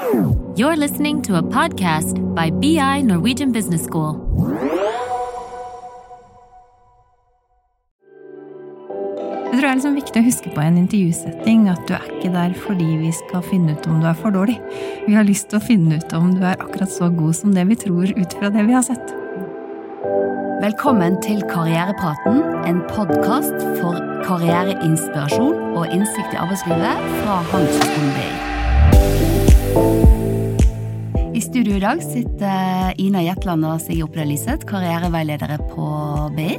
You're listening to a podcast by BI Norwegian Business School. Jeg tror det er liksom viktig å huske på en intervjusetting at du er ikke der fordi vi skal finne ut om du er for dårlig. Vi har lyst til å finne ut om du er akkurat så god som det vi tror ut fra det vi har sett. Velkommen til Karrierepraten, en podkast for karriereinspirasjon og innsikt i arbeidslivet fra Handelshøyskolen BI. Studio i dag sitter Ina Jetland og Sigrid Oppdal Liseth, karriereveiledere på BI.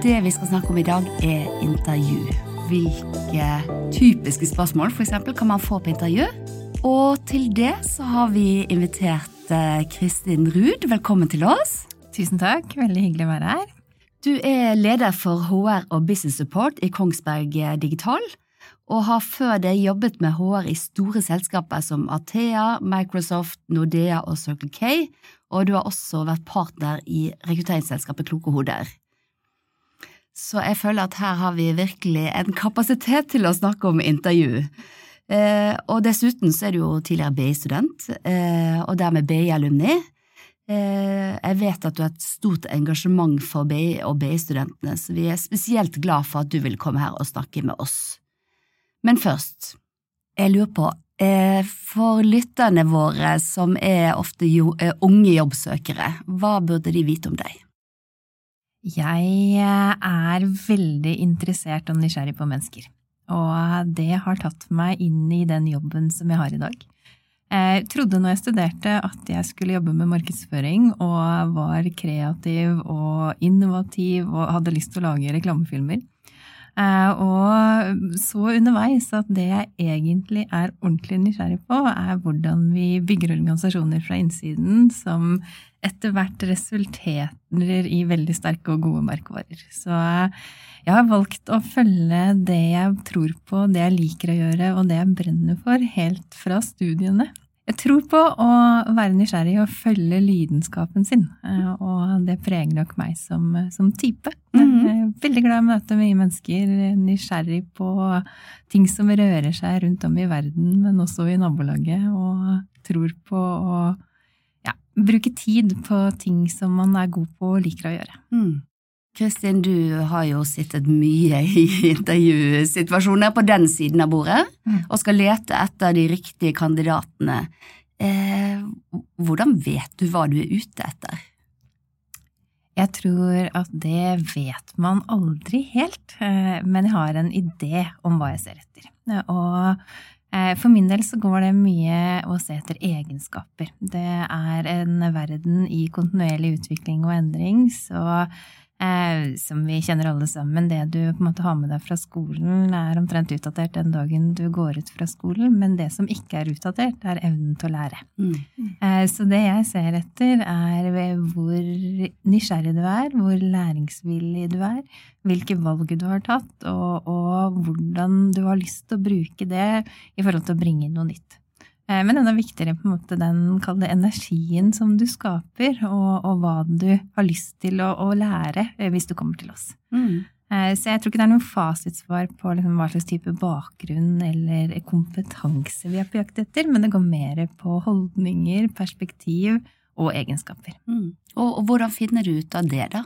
Det vi skal snakke om i dag, er intervju. Hvilke typiske spørsmål for eksempel, kan man få på intervju? Og til det så har vi invitert eh, Kristin Ruud. Velkommen til oss. Tusen takk, veldig hyggelig å være her. Du er leder for HR og Business Support i Kongsberg Digital, og har før det jobbet med HR i store selskaper som Athea, Microsoft, Nordea og Circle K, og du har også vært partner i rekrutteringsselskapet Kloke hoder. Så jeg føler at her har vi virkelig en kapasitet til å snakke om intervju. Eh, og dessuten så er du jo tidligere BI-student, eh, og dermed BI-alumni. Eh, jeg vet at du har et stort engasjement for BI og BI-studentene, så vi er spesielt glad for at du vil komme her og snakke med oss. Men først, jeg lurer på, eh, for lytterne våre som er ofte jo, eh, unge jobbsøkere, hva burde de vite om deg? Jeg er veldig interessert og nysgjerrig på mennesker, og det har tatt meg inn i den jobben som jeg har i dag. Jeg trodde når jeg studerte at jeg skulle jobbe med markedsføring og var kreativ og innovativ og hadde lyst til å lage reklamefilmer. Og så underveis at det jeg egentlig er ordentlig nysgjerrig på, er hvordan vi bygger organisasjoner fra innsiden som etter hvert resulterer i veldig sterke og gode merkevarer. Så jeg har valgt å følge det jeg tror på, det jeg liker å gjøre og det jeg brenner for, helt fra studiene. Jeg tror på å være nysgjerrig og følge lidenskapen sin, og det preger nok meg som, som type. Mm er veldig glad i å møte mye mennesker, nysgjerrig på ting som rører seg rundt om i verden, men også i nabolaget, og tror på å ja, bruke tid på ting som man er god på og liker å gjøre. Mm. Kristin, du har jo sittet mye i intervjusituasjoner på den siden av bordet, Mm. og skal lete etter de riktige kandidatene. Eh, hvordan vet du hva du er ute etter? Jeg tror at det vet man aldri helt, eh, men jeg har en idé om hva jeg ser etter. Og eh, for min del så går det mye å se etter egenskaper. Det er en verden i kontinuerlig utvikling og endring, så eh, som vi kjenner alle sammen, det du på en måte har med deg fra skolen, er omtrent utdatert den dagen du går ut fra skolen, men det som ikke er utdatert, er evnen til å lære. Mm. Eh, Så det jeg ser etter, er hvor nysgjerrig du er, hvor læringsvillig du er, hvilke valg du har tatt, og, og hvordan du har lyst til å bruke det i forhold til å bringe inn noe nytt. Eh, Men enda viktigere på en måte den kalde energien som du skaper, og, og hva du har lyst til å, å lære eh, hvis du kommer til oss. Mm. Eh, Så jeg tror ikke det er noe fasitsvar på liksom hva slags type bakgrunn eller kompetanse vi er på jakt etter, men det går mer på holdninger, perspektiv og egenskaper. Mm. Og, og hvordan finner du ut av det, da?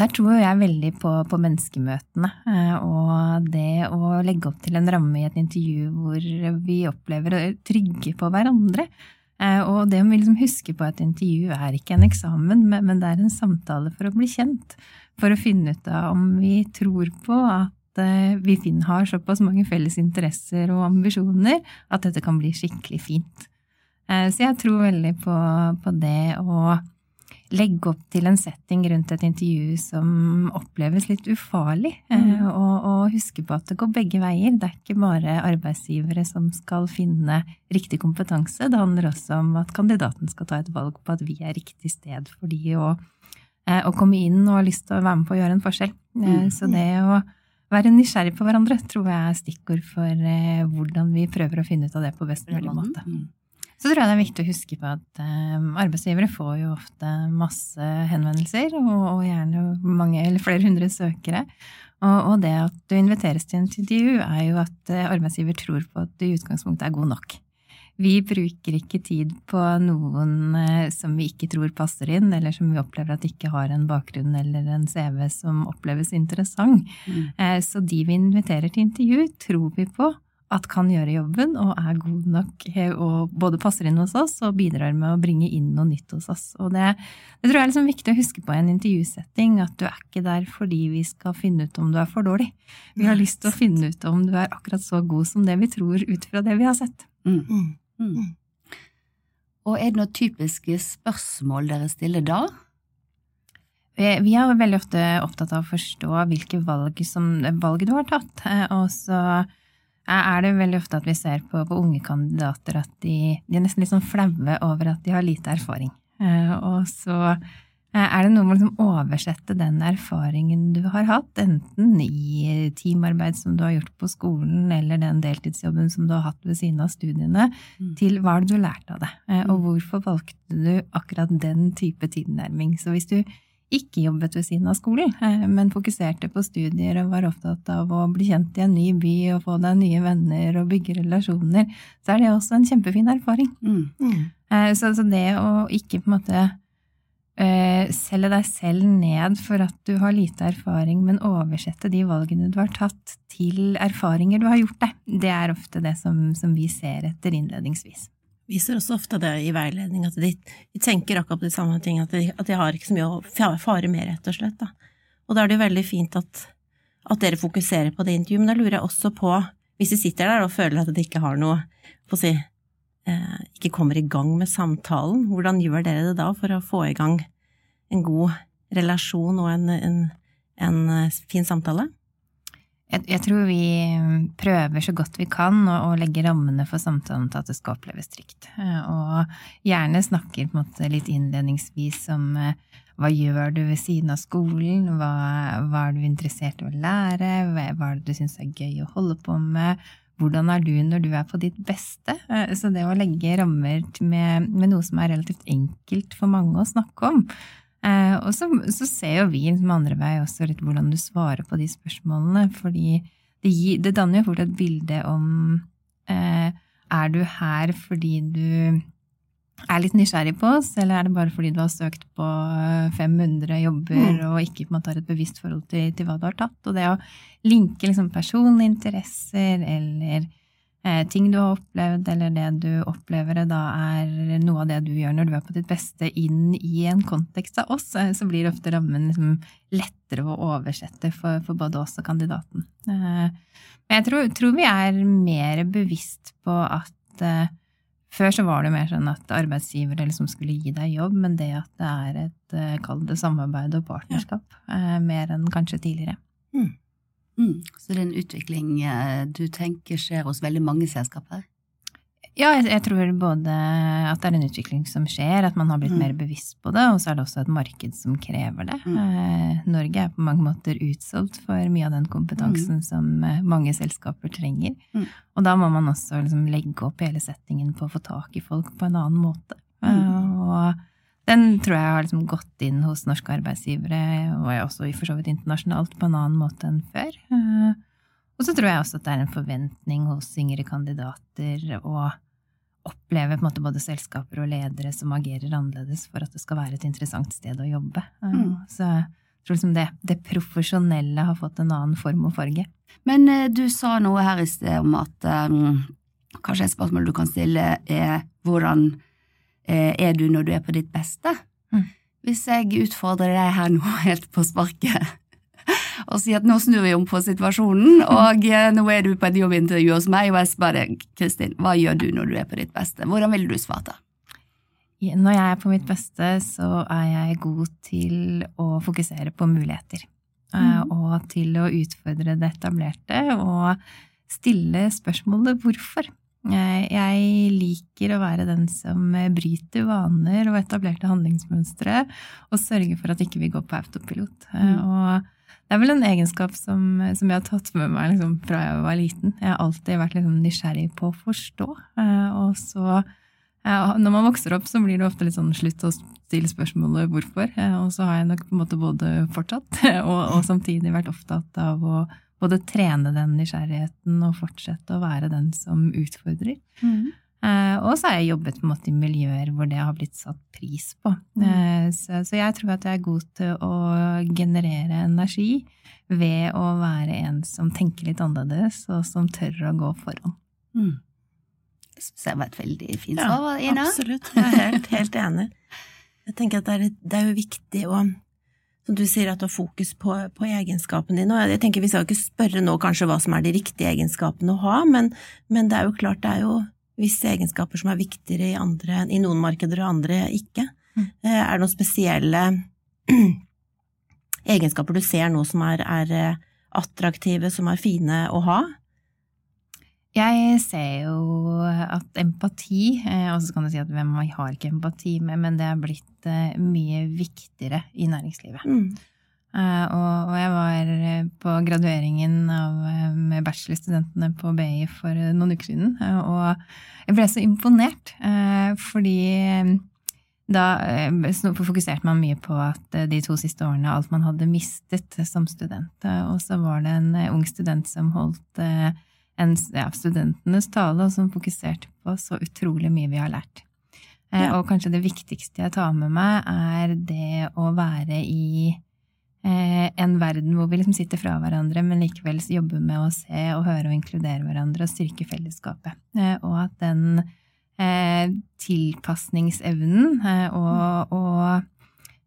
Der tror jeg veldig på, på menneskemøtene, eh, og det å legge opp til en ramme i et intervju hvor vi opplever å trygge på hverandre. Eh, Og det å liksom huske på at intervju er ikke en eksamen, men det er en samtale for å bli kjent. For å finne ut av om vi tror på at eh, vi Finn har såpass mange felles interesser og ambisjoner at dette kan bli skikkelig fint. Så jeg tror veldig på, på det å legge opp til en setting rundt et intervju som oppleves litt ufarlig, Mm. og, og huske på at det går begge veier. Det er ikke bare arbeidsgivere som skal finne riktig kompetanse, det handler også om at kandidaten skal ta et valg på at vi er riktig sted for de å, eh, å komme inn og ha lyst til å være med på å gjøre en forskjell. Mm. Så det å være nysgjerrig på hverandre tror jeg er stikkord for eh, hvordan vi prøver å finne ut av det på best mulig måte. Mm. Så tror jeg det er viktig å huske på at eh, arbeidsgivere får jo ofte masse henvendelser, og, og gjerne mange eller flere hundre søkere. Og, og det at du inviteres til en intervju, er jo at eh, arbeidsgiver tror på at du i utgangspunktet er god nok. vi bruker ikke tid på noen eh, som vi ikke tror passer inn, eller som vi opplever at ikke har en bakgrunn eller en CV som oppleves interessant. Mm. Eh, Så de vi inviterer til intervju, tror vi på at kan gjøre jobben og er god nok og både passer inn hos oss og bidrar med å bringe inn noe nytt hos oss. Og det, det tror jeg er liksom viktig å huske på i en intervjusetting, at du er ikke der fordi vi skal finne ut om du er for dårlig. Vi har lyst til å finne ut om du er akkurat så god som det vi tror ut fra det vi har sett. Mm. Mm. Mm. Og er det noen typiske spørsmål dere stiller da? Vi vi er veldig ofte opptatt av å forstå hvilke valg, som, valg du har tatt. eh, Og så er det veldig ofte at vi ser på, på unge kandidater at de, de er nesten litt sånn flaue over at de har lite erfaring. Eh, Og så eh, er det noe med å liksom oversette den erfaringen du har hatt, enten i teamarbeid som du har gjort på skolen, eller den deltidsjobben som du har hatt ved siden av studiene, Mm. til hva har du lært av det, eh, og hvorfor valgte du akkurat den type tilnærming. Så hvis du ikke jobbet ved siden av skolen, eh, men fokuserte på studier og var opptatt av å bli kjent i en ny by og få deg nye venner og bygge relasjoner, så er det også en kjempefin erfaring. Mm. Mm. Eh, Så, så det å ikke på en måte uh, selge deg selv ned for at du har lite erfaring, men oversette de valgene du har tatt til erfaringer du har gjort deg, det er ofte det som, som vi ser etter innledningsvis. Vi ser også ofte det i veiledning, at de, de tenker akkurat på de samme tingene, at de, at de har ikke så mye å fare med, rett og slett. Da. Og da er det jo veldig fint at, at dere fokuserer på det intervjuet, men da lurer jeg også på, hvis de sitter der og føler at de ikke har noe, få si, eh, ikke kommer i gang med samtalen, hvordan gjør dere det da for å få i gang en god relasjon og en, en, en eh, fin samtale? Jeg, jeg tror vi prøver så godt vi kan å, å legge rammene for samtalen til at det skal oppleves trygt. Eh, Og gjerne snakker på en måte litt innledningsvis om eh, hva gjør du ved siden av skolen, hva, hva er du interessert i å lære, hva, hva er det du syns er gøy å holde på med, hvordan er du når du er på ditt beste? Eh, Så det å legge rammer med, med noe som er relativt enkelt for mange å snakke om, Eh, og så, så ser jo vi som andre vei også litt hvordan du svarer på de spørsmålene, fordi det, gi, det danner jo fort et bilde om eh, Er du her fordi du er litt nysgjerrig på oss, eller er det bare fordi du har søkt på eh, 500 jobber Mm. og ikke på en måte har et bevisst forhold til, til hva du har tatt? Og det å linke liksom personlige interesser eller eh, ting du har opplevd, eller det du opplever da er noe av det du gjør når du er på ditt beste, inn i en kontekst av oss, eh, så blir ofte rammen liksom lettere å oversette for, for både oss og kandidaten. Eh, Men jeg tror, tror vi er mer bevisst på at eh, før så var det mer sånn at arbeidsgivere liksom skulle gi deg jobb, men det at det er et, eh, kall det samarbeid og partnerskap, eh, mer enn kanskje tidligere. Mm. Så det er en utvikling eh, du tenker skjer hos veldig mange selskaper? Ja, jeg, jeg tror både at det er en utvikling som skjer, at man har blitt Mm. mer bevisst på det, og så er det også et marked som krever det. Mm. Eh, Norge er på mange måter utsolgt for mye av den kompetansen som eh, mange selskaper trenger. Mm. Og da må man også liksom legge opp hele settingen på å få tak i folk på en annen måte. Mm. Eh, og den tror jeg har liksom gått inn hos norske arbeidsgivere, og også for så vidt internasjonalt, på en annen måte enn før. Eh, og så tror jeg også at det er en forventning hos yngre kandidater å oppleve på en måte både selskaper og ledere som agerer annerledes for at det skal være et interessant sted å jobbe. Eh, Mm. Så jeg tror liksom det, det profesjonelle har fått en annen form og farge. Men eh, du sa noe her i sted om at um, kanskje et spørsmål du kan stille er hvordan er du når du er på ditt beste? Mm. Hvis jeg utfordrer deg her nå helt på sparket og sier at nå snur vi om på situasjonen, og eh, nå er du på et jobbintervju hos meg, og jeg spør deg, Kristin, hva gjør du når du er på ditt beste? Hvordan ville du svart da? Når jeg er på mitt beste, så er jeg god til å fokusere på muligheter. Eh, Mhm. Og til å utfordre det etablerte og stille spørsmålet hvorfor. Eh, Jeg liker å være den som bryter vaner og etablerte handlingsmønstre, og sørger for at ikke vi går på autopilot. Eh, Mm. Og det er vel en egenskap som, som jeg har tatt med meg liksom, fra jeg var liten. Jeg har alltid vært liksom, nysgjerrig på å forstå. Eh, Og så når man vokser opp, så blir det ofte litt sånn slutt å stille spørsmålet hvorfor. Eh, Og så har jeg nok på en måte både fortsatt og, og samtidig vært opptatt av å både trene den nysgjerrigheten og fortsette å være den som utfordrer. Eh, og så har jeg jobbet på en måte i miljøer hvor det har blitt satt pris på. Eh, så, så jeg tror at jeg er god til å generere energi ved å være en som tenker litt annerledes, og som tør å gå foran. Mm. Det syns jeg var et veldig fint svar, Ina. Absolutt. Jeg er helt, helt enig. Jeg tenker at det er, det er jo viktig å som du sier, at du har fokus på, på egenskapene dine. Og jeg tenker Vi skal ikke spørre nå kanskje hva som er de riktige egenskapene å ha, men, men det er jo klart det er jo visse egenskaper som er viktigere i, andre, i noen markeder og andre ikke. Mm. Eh, er det noen spesielle egenskaper du ser nå som er, er eh, attraktive, som er fine å ha? Jeg ser jo at empati, eh, og så kan du si at hvem har ikke empati med, men det er blitt mye viktigere i næringslivet. Mm. Og, jeg var på gradueringen av, med bachelorstudentene på BI for noen uker siden, og jeg ble så imponert, fordi da fokuserte man mye på at de to siste årene alt man hadde mistet som student. Og så var det en ung student som holdt en, ja, studentenes tale, og som fokuserte på så utrolig mye vi har lært. Ja. Og kanskje det viktigste jeg tar med meg, er det å være i en verden hvor vi liksom sitter fra hverandre, men likevel jobber med å se og høre og inkludere hverandre og styrke fellesskapet. Og at den eh, tilpasningsevnen eh, og, og eh,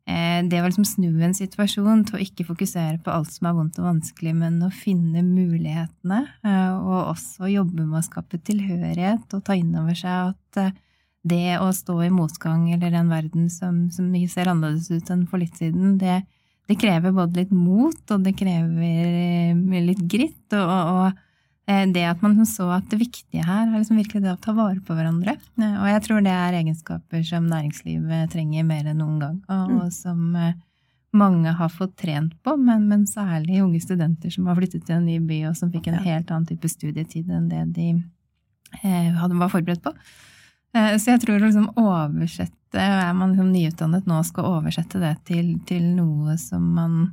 det å liksom snu en situasjon til å ikke fokusere på alt som er vondt og vanskelig, men å finne mulighetene, eh, og også jobbe med å skape tilhørighet og ta inn over seg at eh, det å stå i motgang eller en verden som, som ser annerledes ut enn for litt siden, det, det krever både litt mot, og det krever litt gritt, og, og, Eh, det at man så at det viktige her er liksom virkelig det å ta vare på hverandre. Eh, og jeg tror det er egenskaper som næringslivet trenger mer enn noen gang, og, mm. og som eh, mange har fått trent på, men, men, særlig unge studenter som har flyttet til en ny by, og som fikk en helt annen type studietid enn det de eh, var forberedt på. Eh, så jeg tror å liksom oversette, er man liksom nyutdannet nå og skal oversette det til, til noe som man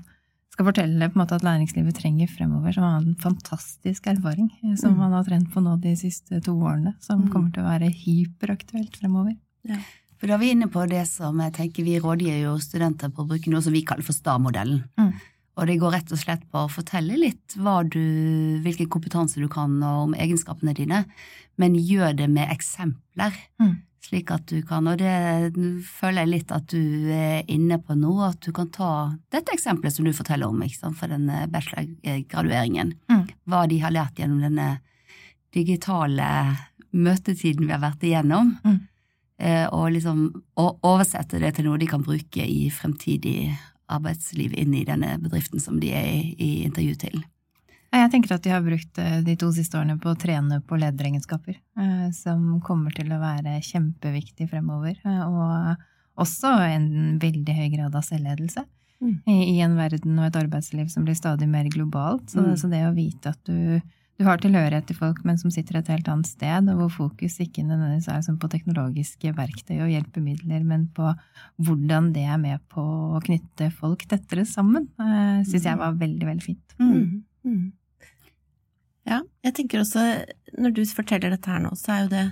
skal fortelle på en måte at læringslivet trenger fremover, som har en fantastisk erfaring eh, som mm. man har trent på nå de siste to årene, som mm. kommer til å være hyperaktuelt fremover. Ja. For Da er vi inne på det som jeg tenker vi rådgir jo studenter på å bruke noe som vi kaller for STAR-modellen. Mm. Og det går rett og slett på å fortelle litt du, hvilken kompetanse du kan om egenskapene dine, men gjør det med eksempler. Mm slik at du kan, og det føler jeg litt at du er inne på nå, at du kan ta dette eksempelet som du forteller om sant, for denne bachelorgradueringen. Mm. Hva de har lært gjennom denne digitale møtetiden vi har vært igjennom. Mm. Eh, og liksom oversette det til noe de kan bruke i fremtidig arbeidsliv inn i denne bedriften som de er i, i intervju til. Jeg tenker at de har brukt eh, de to siste årene på å trene på lederegenskaper, eh, som kommer til å være kjempeviktig fremover. Eh, og også en veldig høy grad av selvledelse. Mm. I en verden og et arbeidsliv som blir stadig mer globalt. Så, mm. så det å vite at du, du, har tilhørighet til folk, men som sitter et helt annet sted, og hvor fokus ikke nødvendigvis er som på teknologiske verktøy og hjelpemidler, men på hvordan det er med på å knytte folk tettere sammen, syns jeg var veldig, veldig fint. Mm. Ja, jeg tenker også, når du forteller dette her nå, så er jo det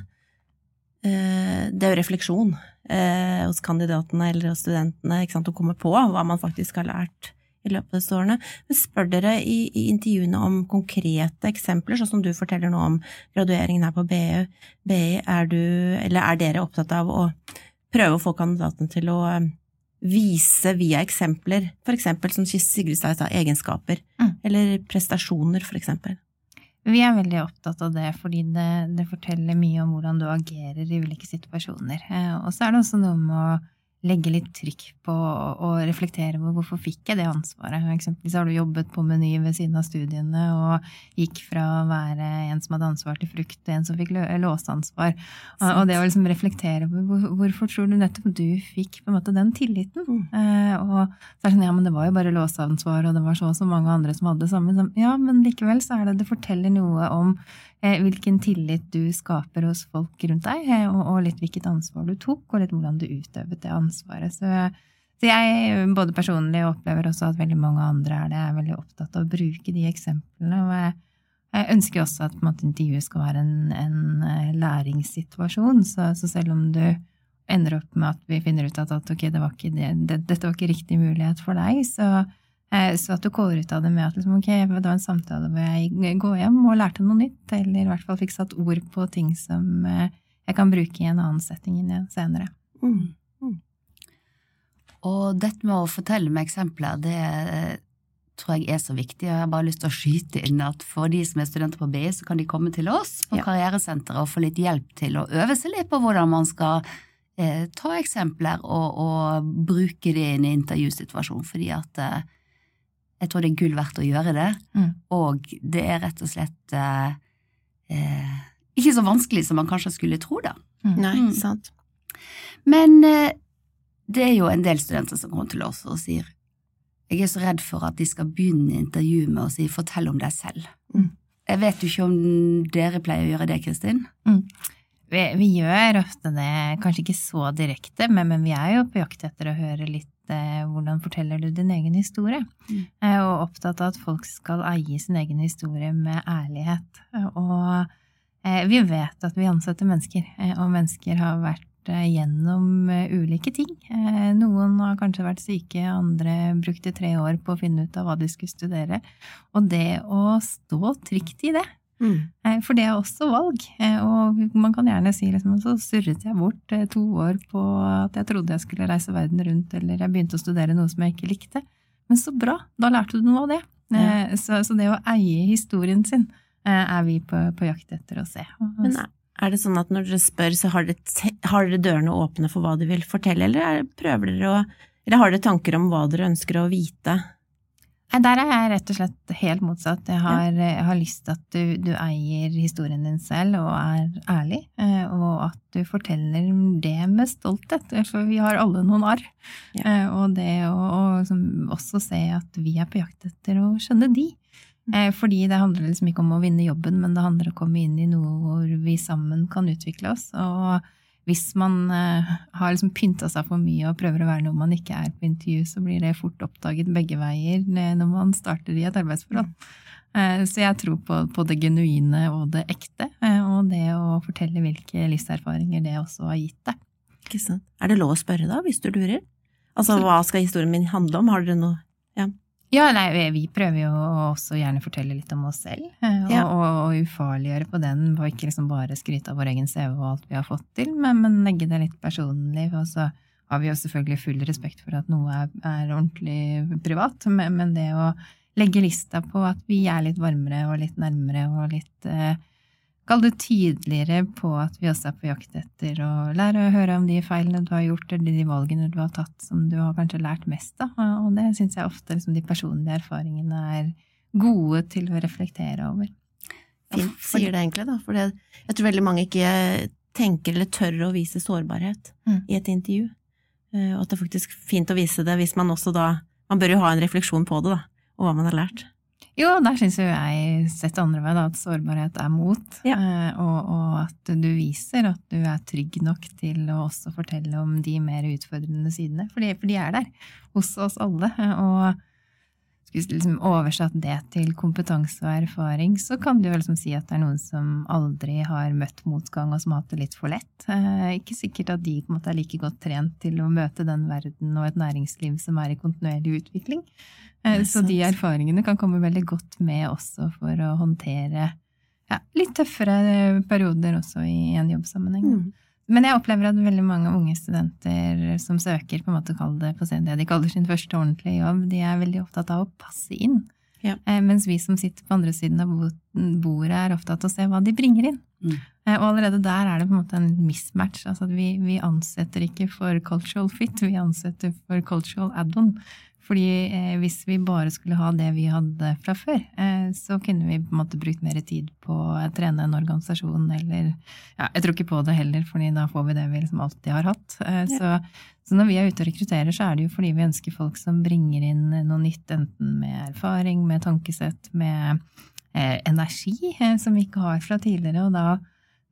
eh, Det er jo refleksjon eh, hos kandidatene eller hos studentene ikke sant, å komme på hva man faktisk har lært i løpet av disse årene. Men spør dere i, i, intervjuene om konkrete eksempler, sånn som du forteller nå om gradueringen her på BI. BI er, du, eller er dere opptatt av å prøve å få kandidatene til å eh, vise via eksempler, for eksempel som Sigrid sa, egenskaper, mm. eller prestasjoner, for eksempel? Vi er veldig opptatt av det, fordi det, det, forteller mye om hvordan du agerer i ulike situasjoner. Eh, og så er det også noe med å legge litt trykk på og reflektere over hvorfor fikk jeg det ansvaret. Eksempelvis har du jobbet på Meny ved siden av studiene og gikk fra å være en som hadde ansvar til frukt, til en som fikk låseansvar. Og, det å liksom reflektere over hvorfor tror du nettopp du fikk på en måte den tilliten? Mm. Eh, og så er det sånn ja, men det var jo bare låseansvar, og det var så og så mange andre som hadde det samme. Ja, men likevel så er det det forteller noe om hvilken tillit du skaper hos folk rundt deg, eh, og, litt hvilket ansvar du tok, og litt hvordan du utøvet det ansvaret. Så, så jeg både personlig opplever også at veldig mange andre er det, er veldig opptatt av å bruke de eksemplene. og jeg Jeg ønsker også at måte, intervjuet skal være en, en eh, læringssituasjon, så, så selv om du ender opp med at vi finner ut at, at ok, det var ikke det, det, dette var ikke riktig mulighet for deg, så, eh, så at du går ut av det med at liksom, okay, det var en samtale hvor jeg går hjem og lærte noe nytt, eller i hvert fall fikk satt ord på ting som eh, jeg kan bruke i en annen setting senere. Mm. Og dette med å fortelle med eksempler, det eh, tror jeg er så viktig. og Jeg har bare lyst til å skyte inn at for de som er studenter på BI, så kan de komme til oss på Ja. Karrieresenteret og få litt hjelp til å øve seg litt på hvordan man skal eh, ta eksempler og, og bruke det i en intervjusituasjon, fordi at eh, jeg tror det er gull verdt å gjøre det, Mm. og det er rett og slett eh, eh, ikke så vanskelig som man kanskje skulle tro, da. Nei, Mm. sant. Men eh, det er jo en del studenter som kommer til oss og sier jeg er så redd for at de skal begynne intervjuet med å si fortell om deg selv. Mm. Jeg vet jo ikke om dere pleier å gjøre det, Kristin? Vi, vi gjør ofte det, kanskje ikke så direkte, men, men vi er jo på jakt etter å høre litt hvordan forteller du din egen historie, Mm. eh, og opptatt av at folk skal eie sin egen historie med ærlighet. Og eh, vi vet at vi ansetter mennesker, eh, og mennesker har vært eh, gjennom eh, ulike ting. Eh, noen har kanskje vært syke, andre brukte tre år på å finne ut av hva de skulle studere. Og det å stå trygt i det, Mm. Eh, For det er også valg, eh, og man kan gjerne si liksom, så surret jeg bort eh, to år på at jeg trodde jeg skulle reise verden rundt, eller jeg begynte å studere noe som jeg ikke likte. Men så bra, da lærte du noe av det. Ja. Så, så det å eie historien sin er vi på, på jakt etter å se. Men er- det sånn at når dere spør, så har dere, har dere dørene åpne for hva de vil fortelle, eller er, prøver dere å Eller har dere tanker om hva dere ønsker å vite? Der er jeg rett og slett helt motsatt. Jeg har, jeg har lyst til at du, du eier historien din selv og er ærlig, eh, og at du forteller det med stolthet, for vi har alle noen arr. Ja. Eh, Og det å og som også se at vi er på jakt etter å skjønne de. Eh, Fordi det handler liksom ikke om å vinne jobben, men det handler om å komme inn i noe hvor vi sammen kan utvikle oss. Og hvis man eh, har liksom pynta seg for mye og prøver å være noe man ikke er på intervju, så blir det fort oppdaget begge veier eh, når man starter i et arbeidsforhold. Eh, Så jeg tror på, på det genuine og det ekte, og det å fortelle hvilke livserfaringer det også har gitt deg. Er det lov å spørre da, hvis du lurer? Altså, hva skal historien min handle om? Har dere noe Ja, nei, vi, vi prøver jo også gjerne å fortelle litt om oss selv, eh, og, Ja. og, og ufarliggjøre på den, og ikke liksom bare skryte av vår egen CV og alt vi har fått til, men, men legge det litt personlig. Og så har vi jo selvfølgelig full respekt for at noe er, er ordentlig privat, men, men det å legge lista på at vi er litt varmere og litt nærmere og litt eh, Kall det tydeligere på at vi også er på jakt etter å lære å høre om de feilene du har gjort, eller de valgene du har tatt som du har kanskje lært mest av. Og det syns jeg ofte liksom, de personlige erfaringene er gode til å reflektere over. Fint sier det egentlig, da. For det, jeg tror veldig mange ikke tenker eller tør å vise sårbarhet Mm. i et intervju. Eh, Og at det er faktisk fint å vise det hvis man også da Man bør jo ha en refleksjon på det, da, og hva man har lært. Jo, der syns jo jeg sett andre vei, da, at sårbarhet er mot. Ja. eh, Og, og at du viser at du er trygg nok til å også fortelle om de mer utfordrende sidene. For de, for de er der hos oss alle. eh, Og liksom oversatt det til kompetanse og erfaring, så kan du jo liksom si at det er noen som aldri har møtt motgang, og som har hatt det litt for lett. Eh, Ikke sikkert at de på en måte er like godt trent til å møte den verden og et næringsliv som er i kontinuerlig utvikling. Eh, Så de erfaringene kan komme veldig godt med også for å håndtere ja, litt tøffere perioder også i en jobbsammenheng. Mm. Men jeg opplever at veldig mange unge studenter som søker på en måte kaller det på det de kaller sin første ordentlige jobb, de er veldig opptatt av å passe inn. Ja. Eh, Mens vi som sitter på andre siden av bordet, er opptatt av å se hva de bringer inn. Mm. Eh, Og allerede der er det på en måte en mismatch. Altså at vi, vi ansetter ikke for cultural fit, vi ansetter for cultural add-on. Fordi eh, hvis vi bare skulle ha det vi hadde fra før, eh, så kunne vi på en måte brukt mer tid på å trene en organisasjon, eller ja, Jeg tror ikke på det heller, fordi da får vi det vi liksom alltid har hatt. Eh, så, så når vi er ute og rekrutterer, så er det jo fordi vi ønsker folk som bringer inn noe nytt, enten med erfaring, med tankesett, med eh, energi, eh, som vi ikke har fra tidligere. Og da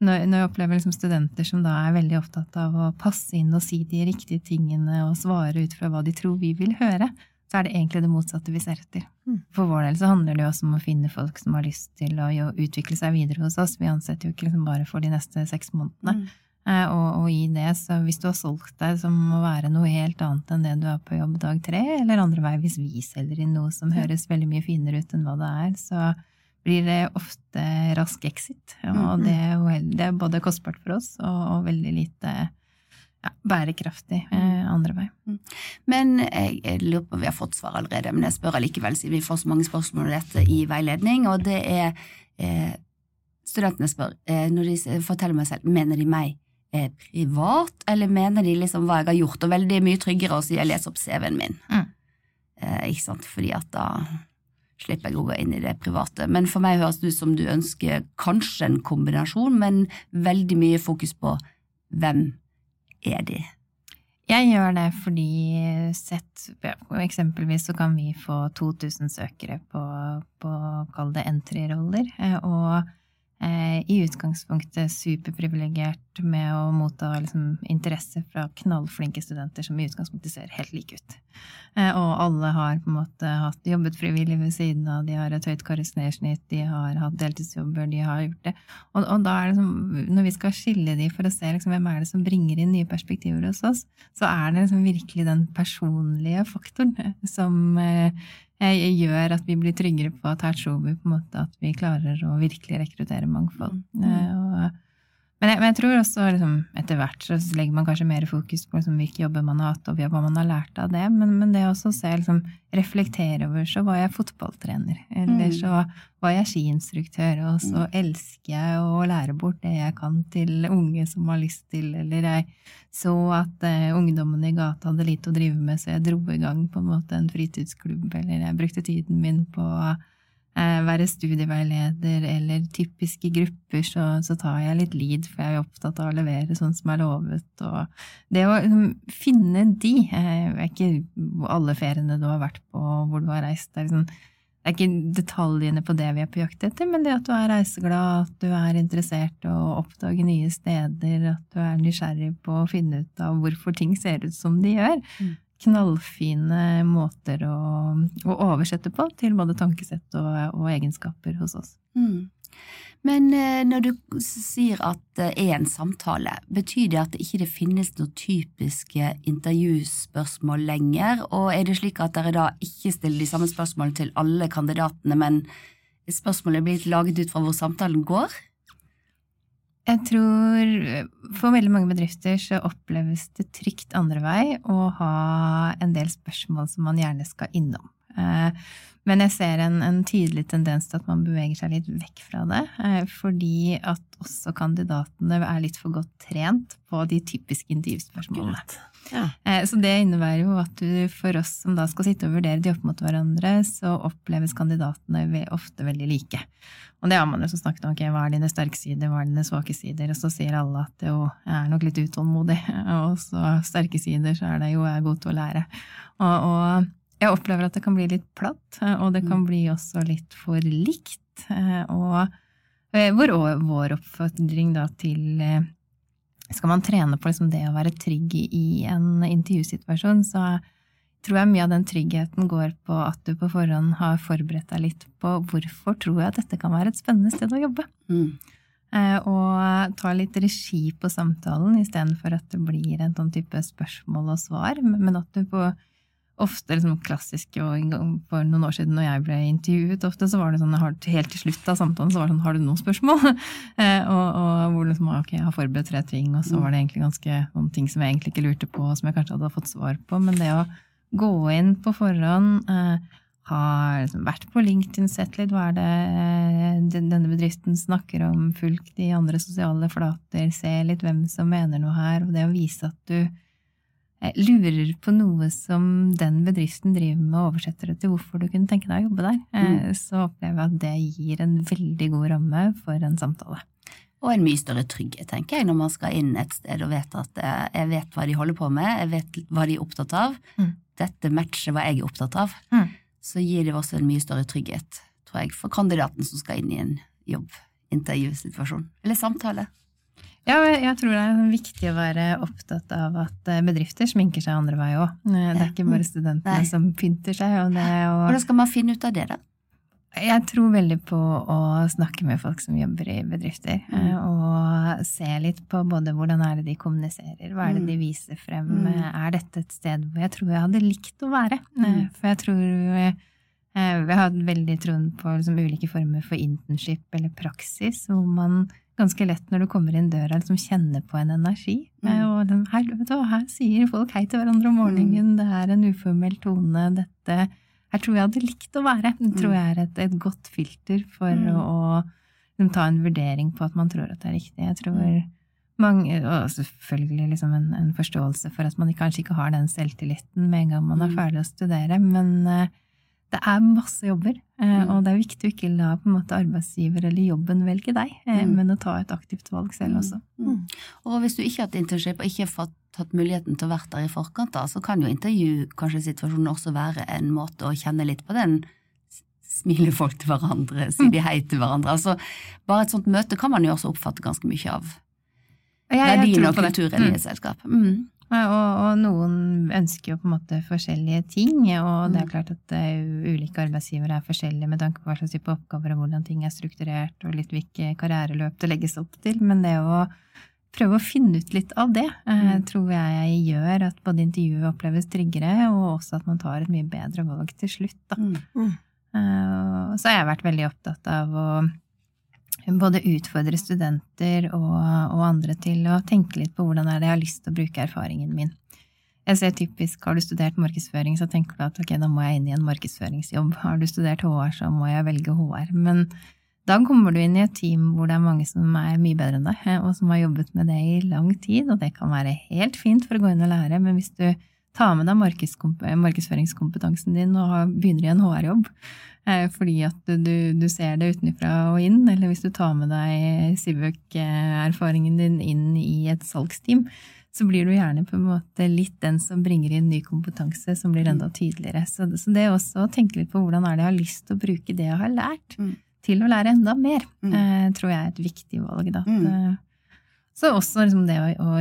når, når jeg opplever liksom studenter som da er veldig opptatt av å passe inn og si de riktige tingene og svare ut fra hva de tror vi vil høre, så er det egentlig det motsatte vi ser etter. Mm. For vår del så handler det jo også om å finne folk som har lyst til å jo utvikle seg videre hos oss. Vi ansetter jo ikke liksom bare for de neste seks månedene. Mm. Eh, Og, og i det, så hvis du har solgt deg som å være noe helt annet enn det du er på jobb dag tre, eller andre vei hvis vi selger inn noe som høres veldig mye finere ut enn hva det er, så blir det ofte rask exit. Og Mhm. det er, det er både kostbart for oss og, og veldig lite ja, bærekraftig eh, andre vei. Men jeg, jeg lurer på, vi har fått svar allerede, men jeg spør allikevel siden vi får så mange spørsmål om dette i veiledning, og det er eh, Studentene spør, eh, når de forteller meg selv, mener de meg eh, privat, eller mener de liksom hva jeg har gjort, og veldig mye tryggere å si jeg leser opp CV-en min. Mm. Eh, ikke sant, fordi at da slipper jeg å gå inn i det private. Men for meg høres det ut som du ønsker kanskje en kombinasjon, men veldig mye fokus på hvem er de? Jeg gjør det fordi sett Eksempelvis så kan vi få 2000 søkere på, på kall det entry-roller, eh, og i utgangspunktet superprivilegert med å motta liksom, interesse fra knallflinke studenter som i utgangspunktet ser helt like ut. Eh, og alle har på en måte hatt, jobbet frivillig ved siden av, de har et høyt karaktersnitt, de har hatt deltidsjobber, de har gjort det. Og, og da er det liksom, når vi skal skille de for å se liksom, hvem er det som bringer inn nye perspektiver hos oss, så er det liksom virkelig den personlige faktoren eh, som eh, eh, gjør at vi blir tryggere på vi på en måte at vi klarer å virkelig rekruttere mangfold. Mm. Eh, og, men, jeg, men jeg tror også liksom, etter hvert så legger man kanskje mer fokus på liksom, hvilke jobber man har hatt, og hva man har lært av det. Men, men det også å se, liksom, reflektere over så var jeg fotballtrener, eller Mm. så var jeg skiinstruktør, og så elsker jeg å lære bort det jeg kan til unge som har lyst til, eller jeg så at uh, ungdommene i gata hadde lite å drive med, så jeg dro i gang på en måte en fritidsklubb, eller jeg brukte tiden min på eh, være studieveileder, eller typiske grupper, så, så tar jeg litt lead, for jeg er opptatt av å levere sånn som er lovet, og det å liksom, finne de, eh, ikke alle feriene du har vært på, hvor du har reist, det er liksom det er ikke detaljene på det vi er på jakt etter, men det at du er reiseglad, at du er interessert å oppdage nye steder, at du er nysgjerrig på å finne ut av hvorfor ting ser ut som de gjør. Mm. Knallfine måter å, å oversette på til både tankesett og, og egenskaper hos oss. Mm. Men eh, når du sier at det er en samtale, betyr det at det ikke finnes noen typiske intervjuspørsmål lenger? Og er det slik at dere da ikke stiller de samme spørsmålene til alle kandidatene, men spørsmålet blir laget ut fra hvor samtalen går? Jeg tror for veldig mange bedrifter så oppleves det trygt andre vei å ha en del spørsmål som man gjerne skal innom. Eh, Men jeg ser en, en tydelig tendens til at man beveger seg litt vekk fra det, eh, fordi at også kandidatene er litt for godt trent på de typiske intervjuspørsmålene. Ja. Eh, Så det innebærer jo at du, for oss som da skal sitte og vurdere de opp mot hverandre, så oppleves kandidatene ofte veldig like. Og det har man jo så snakket om, Okay, hva er dine sterke sider, hva er dine svake sider, og så sier alle at det jo, er nok litt utålmodig, og så sterke sider, så er det jo, jeg er god til å lære. Og, og jeg opplever at det kan bli litt platt, og det kan bli også litt for likt. eh, Og hvor vår, oppfordring da til eh, skal man trene på liksom det å være trygg i en intervjusituasjon, så tror jeg mye av den tryggheten går på at du på forhånd har forberedt deg litt på hvorfor tror jeg at dette kan være et spennende sted å jobbe. Mm. Eh, Og ta litt regi på samtalen istedenfor at det blir en sånn type spørsmål og svar, men at du på ofte liksom klassisk, og for noen år siden når jeg ble intervjuet, ofte så var det sånn, helt til slutt av samtalen så var det sånn, har du noen spørsmål? Eh, og, og hvor liksom, ok, jeg har forberedt tre ting, og så var det egentlig ganske noen ting som jeg egentlig ikke lurte på, som jeg kanskje hadde fått svar på, men det å gå inn på forhånd, eh, har liksom vært på LinkedIn, sett litt hva er det eh, denne bedriften snakker om, fulgt de andre sosiale flater, se litt hvem som mener noe her, og det å vise at du lurer på noe som den bedriften driver med, og oversetter det til hvorfor du kunne tenke deg å jobbe der, eh, så opplever jeg at det gir en veldig god ramme for en samtale. Og en mye større trygghet, tenker jeg, når man skal inn et sted og vet at eh, jeg vet hva de holder på med, jeg vet hva de er opptatt av. Mm. Dette matcher hva jeg er opptatt av. Mm. Så gir det også en mye større trygghet, tror jeg, for kandidaten som skal inn i en jobbintervjusituasjon. Eller samtale. Ja, jeg tror det er viktig å være opptatt av at eh, bedrifter sminker seg andre vei òg. Det er ikke bare studentene Nei. som pynter seg. Og det, og Hvordan skal man finne ut av det, da? jeg tror veldig på å snakke med folk som jobber i bedrifter, Mm. eh, og se litt på både hvordan er det de kommuniserer, hva er det Mm. de viser frem, Mm. eh, er dette et sted hvor jeg tror jeg hadde likt å være? Eh, Mm. For jeg tror eh, vi har veldig troen på liksom, ulike former for internship eller praksis, hvor man ganske lett når du kommer inn døra liksom kjenner på en energi. Mm. Eh, Og den, her, vet du, her sier folk hei til hverandre om morgenen, det er en uformell tone, dette her tror jeg hadde likt å være. Det tror Mm. jeg er et, et godt filter for Mm. å, å liksom, ta en vurdering på at man tror at det er riktig. Jeg tror Mm. mange, og selvfølgelig liksom en, en forståelse for at man kanskje ikke har den selvtilliten med en gang man er Mm. ferdig å studere, men eh, det er masse jobber, eh, Mm. og det er viktig å ikke la måte arbeidsgiver eller jobben velge deg, eh, Mm. men å ta et aktivt valg selv også. Mm. Og hvis du ikke har hatt internship og ikke har fått tatt muligheten til å være der i forkant, da, så kan jo intervju kanskje situasjonen også være en måte å kjenne litt på den Smile folk til hverandre, si de hei til hverandre. Altså, bare et sånt møte kan man jo også oppfatte ganske mye av verdien og kulturen i Mm. et selskap. Mm. Ja, Og, og noen ønsker jo på en måte forskjellige ting, og det er Mm. klart at eh, ulike arbeidsgivere er forskjellige med tanke på hva slags type oppgaver og hvordan ting er strukturert, og litt hvilke karriereløp det legges opp til. Men det å prøve å finne ut litt av det, eh, Mm. tror jeg gjør at både intervjuet oppleves tryggere, og også at man tar et mye bedre valg til slutt. Da. Mm. Eh, Så har jeg vært veldig opptatt av å både utfordre studenter og, og andre til å tenke litt på hvordan er det jeg har lyst til å bruke erfaringen min. Jeg ser typisk, Har du studert markedsføring, så tenker du at ok, da må jeg inn i en markedsføringsjobb. Har du studert HR, så må jeg velge HR. Men da kommer du inn i et team hvor det er mange som er mye bedre enn deg, eh, og som har jobbet med det i lang tid, og det kan være helt fint for å gå inn og lære, men hvis du tar med deg markedsføringskompetansen din og begynner i en HR-jobb, eh, fordi at du, du, du ser det utenfra og inn, eller hvis du tar med deg Sivøk-erfaringen din inn i et salgsteam, så blir du gjerne på en måte litt den som bringer inn ny kompetanse som blir enda tydeligere. Så, så det også å tenke litt på hvordan er det jeg har lyst til å bruke det jeg har lært, Mm. til å lære enda mer, Mm. eh, tror jeg er et viktig valg. Da. Mm. Eh, så også liksom det å, å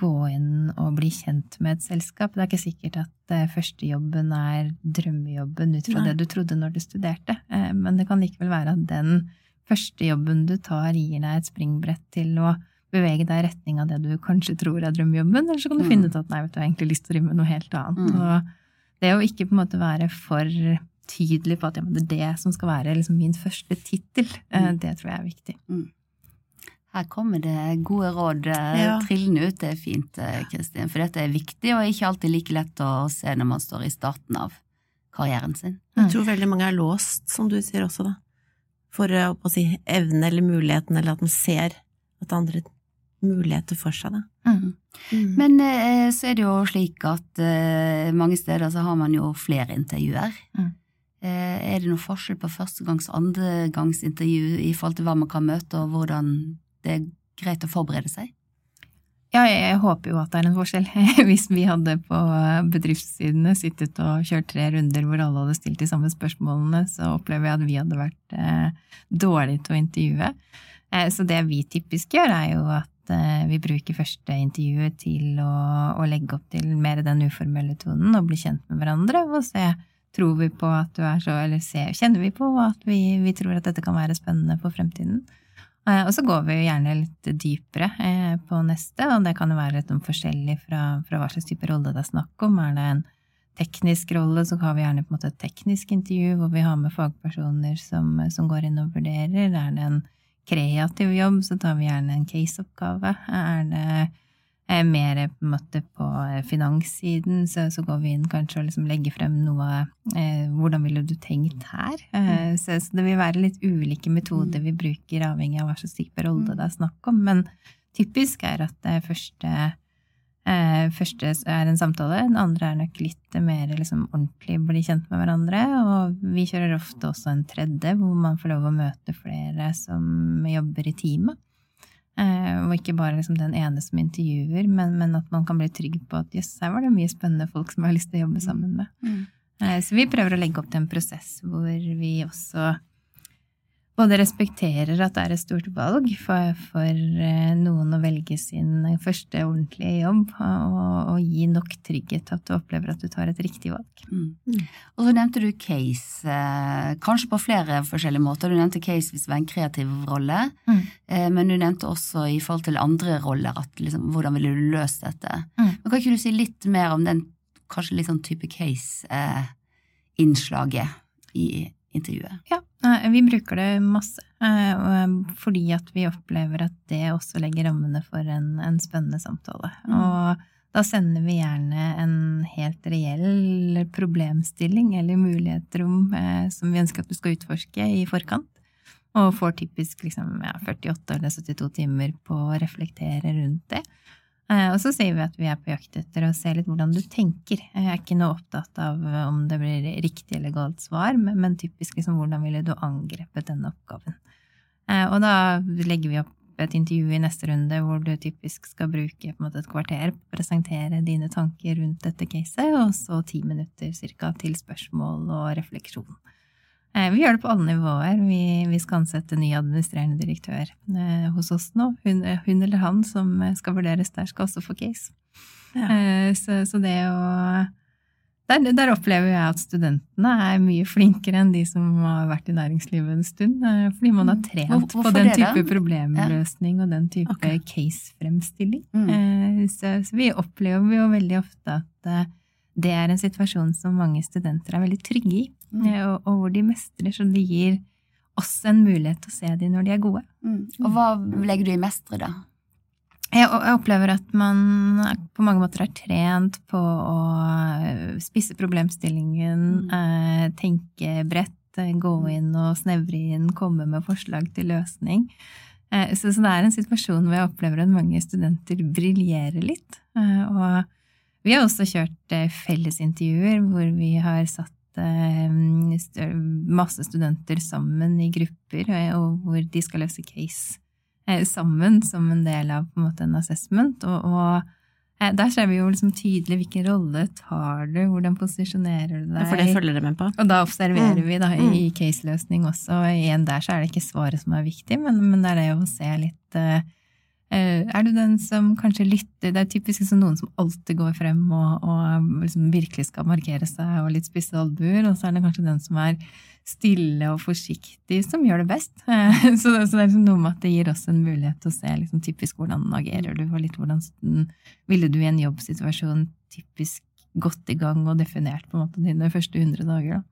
gå inn og bli kjent med et selskap. Det er ikke sikkert at uh, førstejobben er drømmejobben ut fra Nei. det du trodde når du studerte, uh, men det kan likevel være at den førstejobben du tar, gir deg et springbrett til å bevege deg i retning av det du kanskje tror er drømmejobben, eller så kan du Mm. finne ut at nei, vet du, jeg har egentlig lyst til å drive med noe helt annet. Mm. Og det å ikke på en måte være for tydelig på at ja, det er det som skal være liksom min første tittel, eh, Mm. det tror jeg er viktig. Her kommer det gode råd eh, Ja. trillende ut. Det er fint, eh, Kristin. For dette er viktig, og ikke alltid like lett å se når man står i starten av karrieren sin. Jeg tror veldig mange er låst, som du sier også, da. For eh, å si, evnen eller muligheten, eller at man ser at andre muligheter for seg, da. Mm. Men eh, så er det jo slik at eh, mange steder så har man jo flere intervjuer. Mm. Eh, er det noe forskjell på førstegangs- og andregangsintervju i forhold til hva man kan møte, og hvordan det er greit å forberede seg? Ja, jeg, håper jo at det er en forskjell. Hvis vi hadde på bedriftssidene sittet og kjørt tre runder hvor alle hadde stilt de samme spørsmålene, så opplever jeg at vi hadde vært eh, dårlige til å intervjue. Eh, så det vi typisk gjør, er jo at eh, vi bruker første intervjuet til å, å legge opp til mer den uformelle tonen og bli kjent med hverandre og se Tror vi på at du er så, eller se, kjenner vi på at vi, vi tror at dette kan være spennende for fremtiden? Eh, Og så går vi jo gjerne litt dypere eh, på neste, og det kan jo være litt forskjellig fra, fra hva slags type rolle det er snakk om. Er det en teknisk rolle, så har vi gjerne på en måte et teknisk intervju hvor vi har med fagpersoner som, som går inn og vurderer. Er det en kreativ jobb, så tar vi gjerne en caseoppgave. Er det mer på en måte på eh, finanssiden, så, så går vi inn kanskje og liksom legger frem noe eh, Hvordan ville du tenkt her? Eh, så, så det vil være litt ulike metoder vi bruker, avhengig av hva slags type rolle det er snakk om. Men typisk er at det første, eh, første er en samtale, den andre er nok litt mer liksom, ordentlig bli kjent med hverandre. Og vi kjører ofte også en tredje, hvor man får lov å møte flere som jobber i teamet. Eh, og ikke bare liksom den ene som intervjuer, men, men at man kan bli trygg på at jøss, her var det mye spennende folk som jeg har lyst til å jobbe sammen med. Mm. Eh, Så vi prøver å legge opp til en prosess hvor vi også både respekterer at det er et stort valg for, for eh, noen å velge sin første ordentlige jobb, og, og gi nok trygghet til at du opplever at du tar et riktig valg. Mm. Og så nevnte du case, eh, kanskje på flere forskjellige måter. Du nevnte case hvis det var en kreativ rolle, Mm. eh, men du nevnte også i forhold til andre roller at liksom, hvordan ville du løst dette. Mm. Men Kan ikke du si litt mer om den kanskje litt sånn type case-innslaget i intervjuet? Ja, eh, vi bruker det masse, eh, fordi at vi opplever at det også legger rammene for en, en spennende samtale. Mm. Og da sender vi gjerne en helt reell problemstilling eller mulighetsrom eh, som vi ønsker at du skal utforske i forkant. Og får typisk liksom, ja, 48 eller 72 timer på å reflektere rundt det. Eh, og så sier vi at vi er på jakt etter å se litt hvordan du tenker. Jeg er ikke noe opptatt av om det blir riktig eller galt svar, men, typisk liksom hvordan ville du angrepet denne oppgaven. Eh, og da legger vi opp et intervju i neste runde hvor du typisk skal bruke måte et kvarter på å presentere dine tanker rundt dette caset, og så ti minutter cirka til spørsmål og refleksjon. Eh, Vi gjør det på alle nivåer. Vi, vi skal ansette ny administrerende direktør eh, hos oss nå. Hun, hun eller han som skal vurderes der, skal også få case. Ja. Eh, Så, så det å der, der opplever jeg at studentene er mye flinkere enn de som har vært i næringslivet en stund. eh, Fordi man har trent Hvor- på den type problemløsning og den type okay. case-fremstilling. Mm. Eh, Så, så vi opplever jo veldig ofte at eh, det er en situasjon som mange studenter er veldig trygge i, Mm. eh, og, og hvor de mestrer, så det gir oss en mulighet til å se dem når de er gode. Mm. Og hva legger du i mestre, da? Jeg jeg opplever at man på mange måter er trent på å eh, spisse problemstillingen, Mm. eh, tenke bredt, eh, gå inn og snevre inn, komme med forslag til løsning. Eh, Så, så det er en situasjon hvor jeg opplever at mange studenter briljerer litt. Eh, Og vi har også kjørt eh, fellesintervjuer hvor vi har satt eh, masse studenter sammen i grupper, eh, og hvor de skal løse case eh, sammen som en del av på en måte en assessment. Og, og eh, der ser vi jo liksom tydelig hvilken rolle tar du, hvordan posisjonerer du deg. For det følger dere med på. Og da observerer Mm. vi da i, i caseløsning også, og igjen der så er det ikke svaret som er viktig, men, men det er det å se litt eh, eh, Er du den som kanskje lytter? Det er typisk liksom noen som alltid går frem og, og liksom virkelig skal markere seg og litt spisse albuer, og så er det kanskje den som er stille og forsiktig, som gjør det best. Eh, Så, det- så det er liksom noe med at det gir oss en mulighet til å se liksom typisk hvordan agerer du, og litt hvordan ville du i en jobbsituasjon typisk gått i gang og definert på en måte dine første 100 dager. da.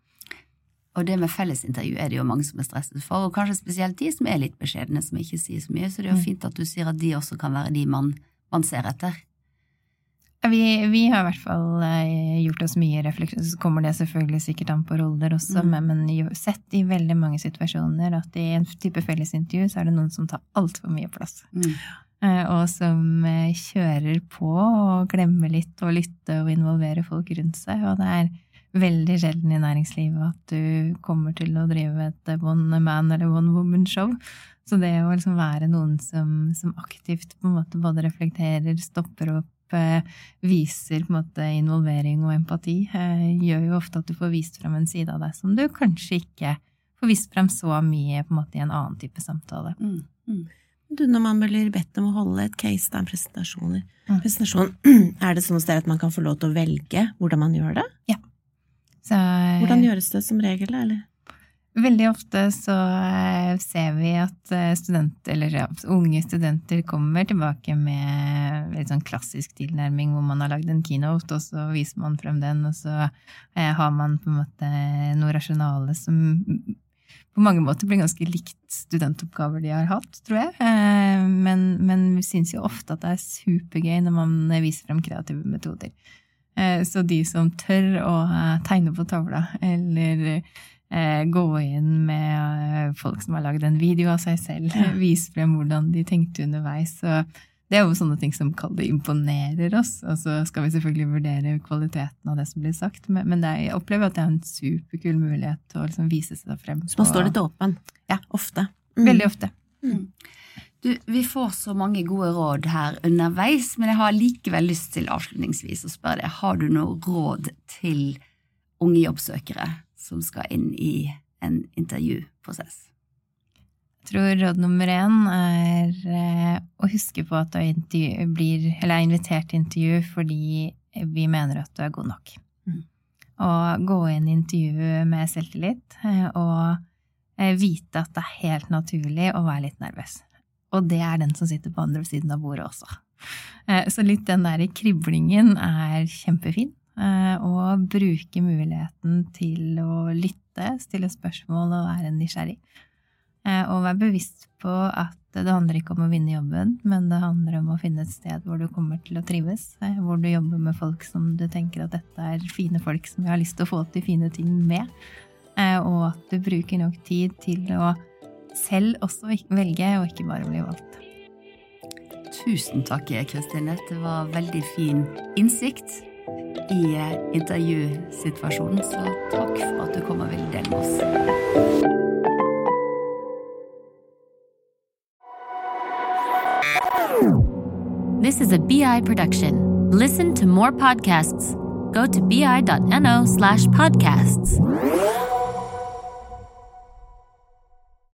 Og det med fellesintervju er det jo mange som er stresset for, og kanskje spesielt de som er litt beskjedne, som ikke sier så mye, så det er jo Mm. fint at du sier at de også kan være de man, man ser etter. Vi, vi har i hvert fall eh, gjort oss mye refleksjon, så kommer det selvfølgelig sikkert an på roller også, Mm. men, men sett i veldig mange situasjoner at i en type fellesintervju så er det noen som tar altfor mye plass. Mm. Eh, Og som eh, kjører på og glemmer litt å lytte og involvere folk rundt seg. Og det er veldig sjelden i næringslivet at du kommer til å drive et one man eller one woman show. Så det å liksom være noen som, som aktivt på en måte både reflekterer, stopper opp, eh, viser på en måte involvering og empati, eh, gjør jo ofte at du får vist frem en side av deg som du kanskje ikke får vist frem så mye på en måte i en annen type samtale. Mm. Mm. Du, når man blir bedt om å holde et case, da, en presentasjon, Mm. presentasjon, er det sånn at man kan få lov til å velge hvordan man gjør det? Så, eh, Hvordan gjøres det som regel, eller? Veldig ofte så eh, ser vi at eh, studenter, eller unge studenter kommer tilbake med litt sånn klassisk tilnærming hvor man har lagd en keynote, og så viser man frem den, og så eh, har man på en måte noe rasjonale som på mange måter blir ganske likt studentoppgaver de har hatt, tror jeg. Eh, Men, men vi syns jo ofte at det er supergøy når man viser frem kreative metoder. Eh, Så de som tør å eh, tegne på tavla, eller eh, gå inn med folk som har lagd en video av seg selv, Ja. vise frem hvordan de tenkte underveis. Så det er jo sånne ting som det imponerer oss. Og så skal vi selvfølgelig vurdere kvaliteten av det som blir sagt, men, er, jeg opplever at det er en superkul mulighet til å liksom vise seg frem. Så man står litt åpen. Ja. Ofte. Mm. Veldig ofte. Du, vi får så mange gode råd her underveis, men jeg har likevel lyst til avslutningsvis å spørre deg, har du noe råd til unge jobbsøkere som skal inn i en intervjuprosess? Jeg tror råd nummer én er eh, å huske på at du blir, er invitert til intervju fordi vi mener at du er god nok. Mm. Og gå inn i intervjuet med selvtillit eh, og eh, vite at det er helt naturlig å være litt nervøs. Og det er den som sitter på andre siden av bordet også. Så litt den der kriblingen er kjempefin. Og bruke muligheten til å lytte, stille spørsmål og være nysgjerrig. Eh, og være bevisst på at det handler ikke om å vinne jobben, men det handler om å finne et sted hvor du kommer til å trives. Eh, hvor du jobber med folk som du tenker at dette er fine folk som jeg har lyst til å få til fine ting med. Eh, og at du bruker nok tid til å selv også velge, og ikke bare bli valgt. Tusen takk, Kristine. Det var veldig fin innsikt i intervjusituasjonen, så takk for at du kom og ville dele med oss. This is a BI production. Listen to more podcasts. Go to bi.no slash podcasts.